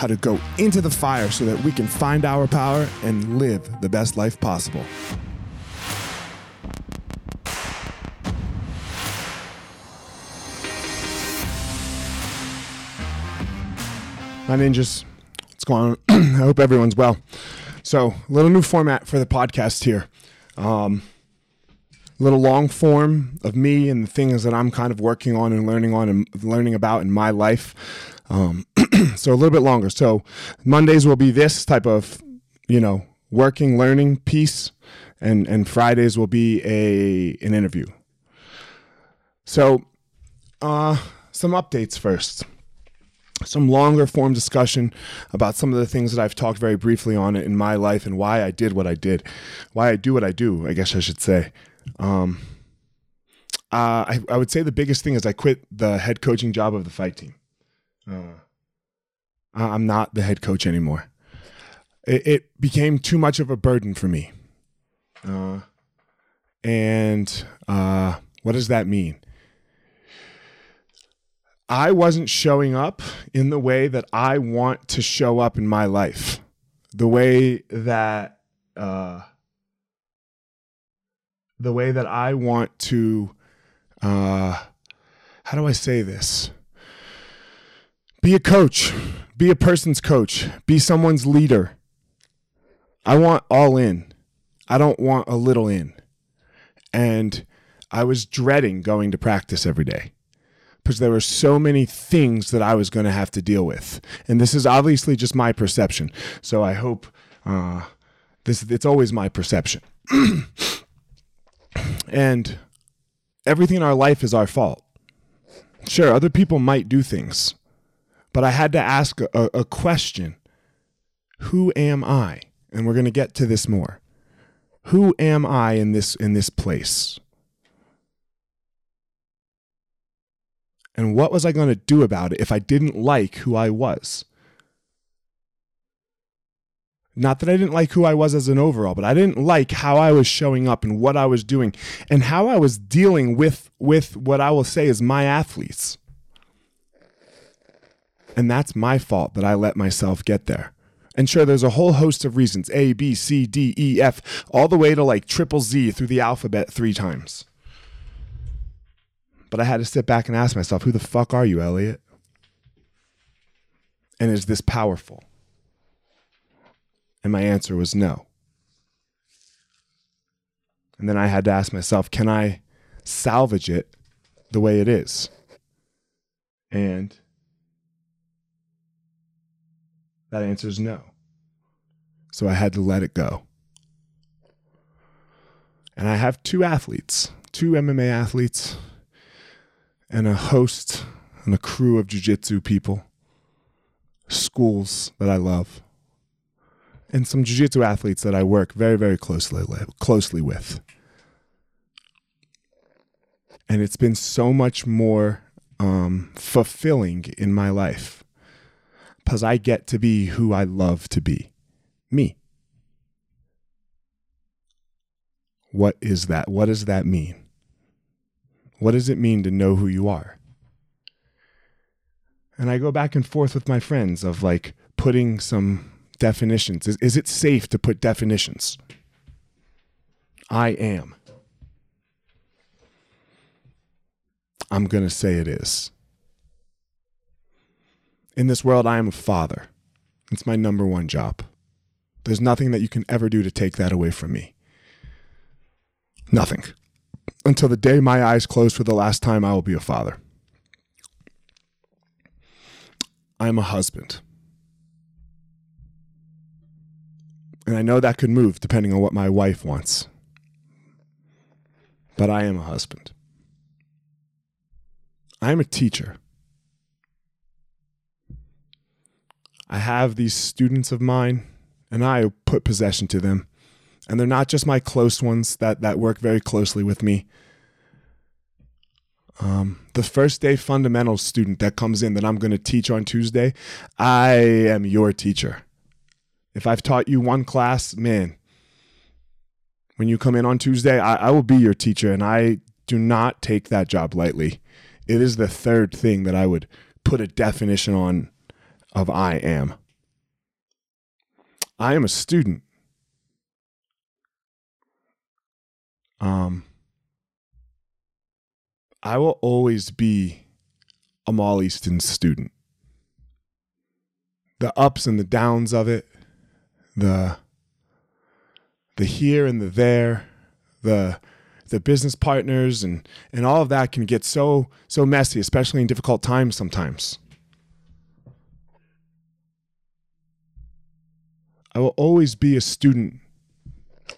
how to go into the fire so that we can find our power and live the best life possible. My ninjas, what's going on? I hope everyone's well. So, a little new format for the podcast here. Um, little long form of me and the things that I'm kind of working on and learning on and learning about in my life. Um, so a little bit longer. So Mondays will be this type of, you know, working, learning piece, and and Fridays will be a an interview. So, uh, some updates first. Some longer form discussion about some of the things that I've talked very briefly on in my life and why I did what I did, why I do what I do. I guess I should say. Um, uh, I, I would say the biggest thing is I quit the head coaching job of the fight team. Uh, I'm not the head coach anymore. It, it, became too much of a burden for me. Uh, and uh, what does that mean? I wasn't showing up in the way that I want to show up in my life, the way that uh, the way that I want to. Uh, how do I say this? Be a coach. Be a person's coach. Be someone's leader. I want all in. I don't want a little in. And I was dreading going to practice every day because there were so many things that I was going to have to deal with. And this is obviously just my perception. So I hope uh, this it's always my perception. and everything in our life is our fault. Sure, other people might do things, but I had to ask a, a question Who am I? And we're going to get to this more. Who am I in this in this place? And what was I going to do about it if I didn't like who I was? Not that I didn't like who I was as an overall, but I didn't like how I was showing up and what I was doing and how I was dealing with with what I will say is my athletes. And that's my fault that I let myself get there. And sure, there's a whole host of reasons A, B, C, D, E, F, all the way to like triple Z through the alphabet three times. But I had to sit back and ask myself, who the fuck are you, Elliot? And is this powerful? And my answer was no. And then I had to ask myself, can I salvage it the way it is? And that answer is no. So I had to let it go. And I have two athletes, two MMA athletes, and a host and a crew of jujitsu people, schools that I love and some jiu-jitsu athletes that I work very, very closely closely with. And it's been so much more um, fulfilling in my life because I get to be who I love to be me. What is that? What does that mean? What does it mean to know who you are? And I go back and forth with my friends of like putting some definitions. Is, is it safe to put definitions? I am. I'm going to say it is. In this world, I am a father. It's my number one job. There's nothing that you can ever do to take that away from me. Nothing. Until the day my eyes close for the last time, I will be a father. I am a husband. And I know that could move depending on what my wife wants. But I am a husband. I am a teacher. I have these students of mine, and I put possession to them. And they're not just my close ones that, that work very closely with me. Um, the first day fundamentals student that comes in that I'm going to teach on Tuesday, I am your teacher. If I've taught you one class, man, when you come in on Tuesday, I, I will be your teacher, and I do not take that job lightly. It is the third thing that I would put a definition on of I am. I am a student. Um, I will always be Amal Easton student. The ups and the downs of it, the the here and the there, the the business partners and and all of that can get so so messy, especially in difficult times sometimes. I will always be a student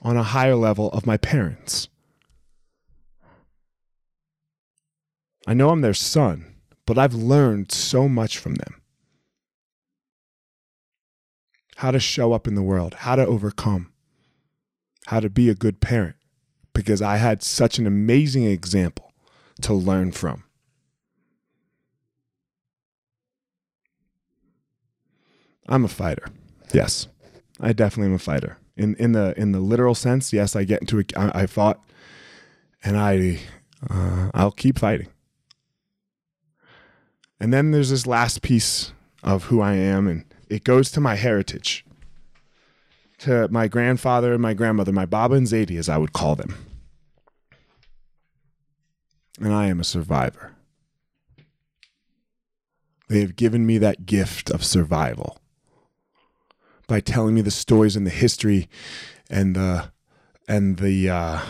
on a higher level of my parents. I know I'm their son, but I've learned so much from them. How to show up in the world, how to overcome, how to be a good parent, because I had such an amazing example to learn from. I'm a fighter. Yes. I definitely am a fighter. In in the in the literal sense, yes, I get into it. I, I fought, and I uh, I'll keep fighting. And then there's this last piece of who I am, and it goes to my heritage, to my grandfather and my grandmother, my Baba and Zadie, as I would call them. And I am a survivor. They have given me that gift of survival by telling me the stories and the history and the and the uh,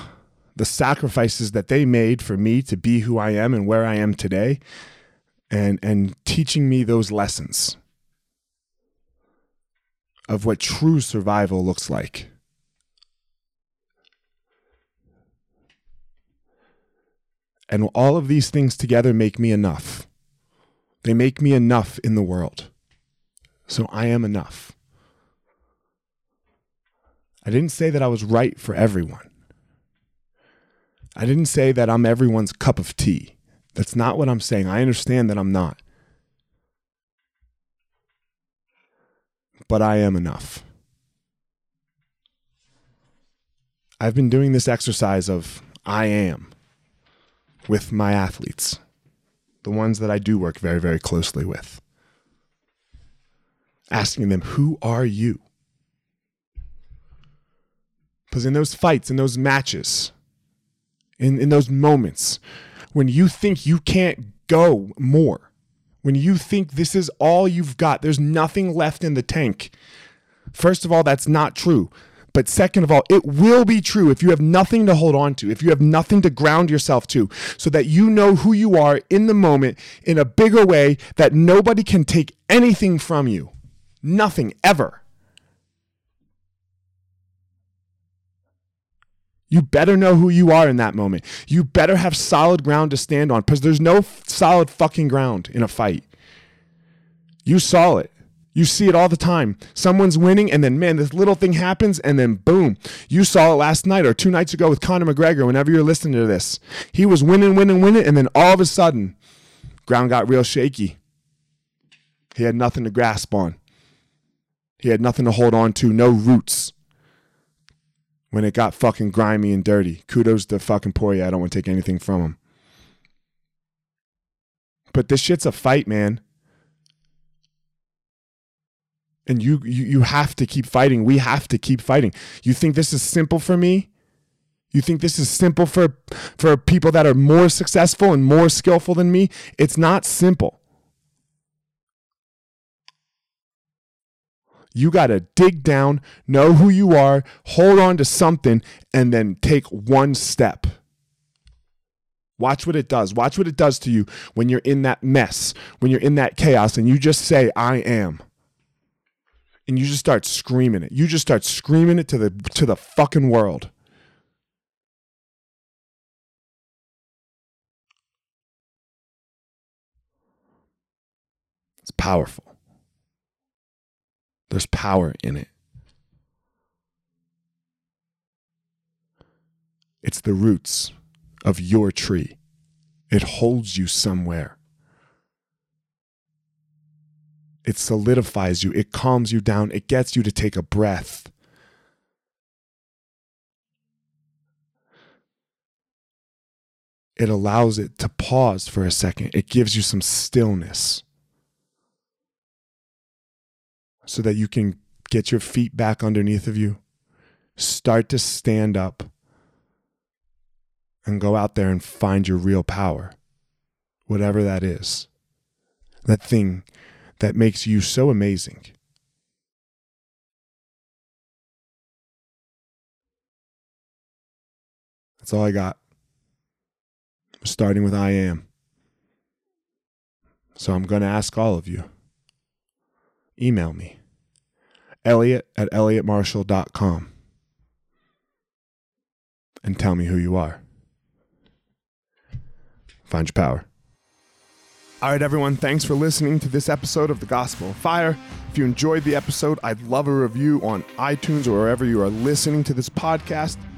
the sacrifices that they made for me to be who I am and where I am today, and and teaching me those lessons of what true survival looks like. And all of these things together make me enough. They make me enough in the world. So I am enough. I didn't say that I was right for everyone. I didn't say that I'm everyone's cup of tea. That's not what I'm saying. I understand that I'm not. But I am enough. I've been doing this exercise of I am with my athletes, the ones that I do work very, very closely with. Asking them, Who are you? Because in those fights, in those matches, in, in those moments, when you think you can't go more, when you think this is all you've got, there's nothing left in the tank. First of all, that's not true. But second of all, it will be true if you have nothing to hold on to, if you have nothing to ground yourself to, so that you know who you are in the moment in a bigger way that nobody can take anything from you. Nothing ever. You better know who you are in that moment. You better have solid ground to stand on because there's no f- solid fucking ground in a fight. You saw it. You see it all the time. Someone's winning, and then, man, this little thing happens, and then boom. You saw it last night or two nights ago with Conor McGregor, whenever you're listening to this. He was winning, winning, winning, and then all of a sudden, ground got real shaky. He had nothing to grasp on, he had nothing to hold on to, no roots. When it got fucking grimy and dirty. Kudos to fucking Poirier. I don't want to take anything from him. But this shit's a fight, man and you, you you have to keep fighting we have to keep fighting you think this is simple for me you think this is simple for for people that are more successful and more skillful than me it's not simple you got to dig down know who you are hold on to something and then take one step Watch what it does. Watch what it does to you when you're in that mess, when you're in that chaos, and you just say, I am and you just start screaming it. You just start screaming it to the to the fucking world. It's powerful. There's power in it. It's the roots of your tree. It holds you somewhere. It solidifies you, it calms you down, it gets you to take a breath. It allows it to pause for a second. It gives you some stillness so that you can get your feet back underneath of you, start to stand up, and go out there and find your real power, whatever that is. That thing that makes you so amazing. That's all I got. Starting with I am. So I'm going to ask all of you email me, elliot at elliottmarshall.com, and tell me who you are. Find your power. All right, everyone, thanks for listening to this episode of The Gospel of Fire. If you enjoyed the episode, I'd love a review on iTunes or wherever you are listening to this podcast.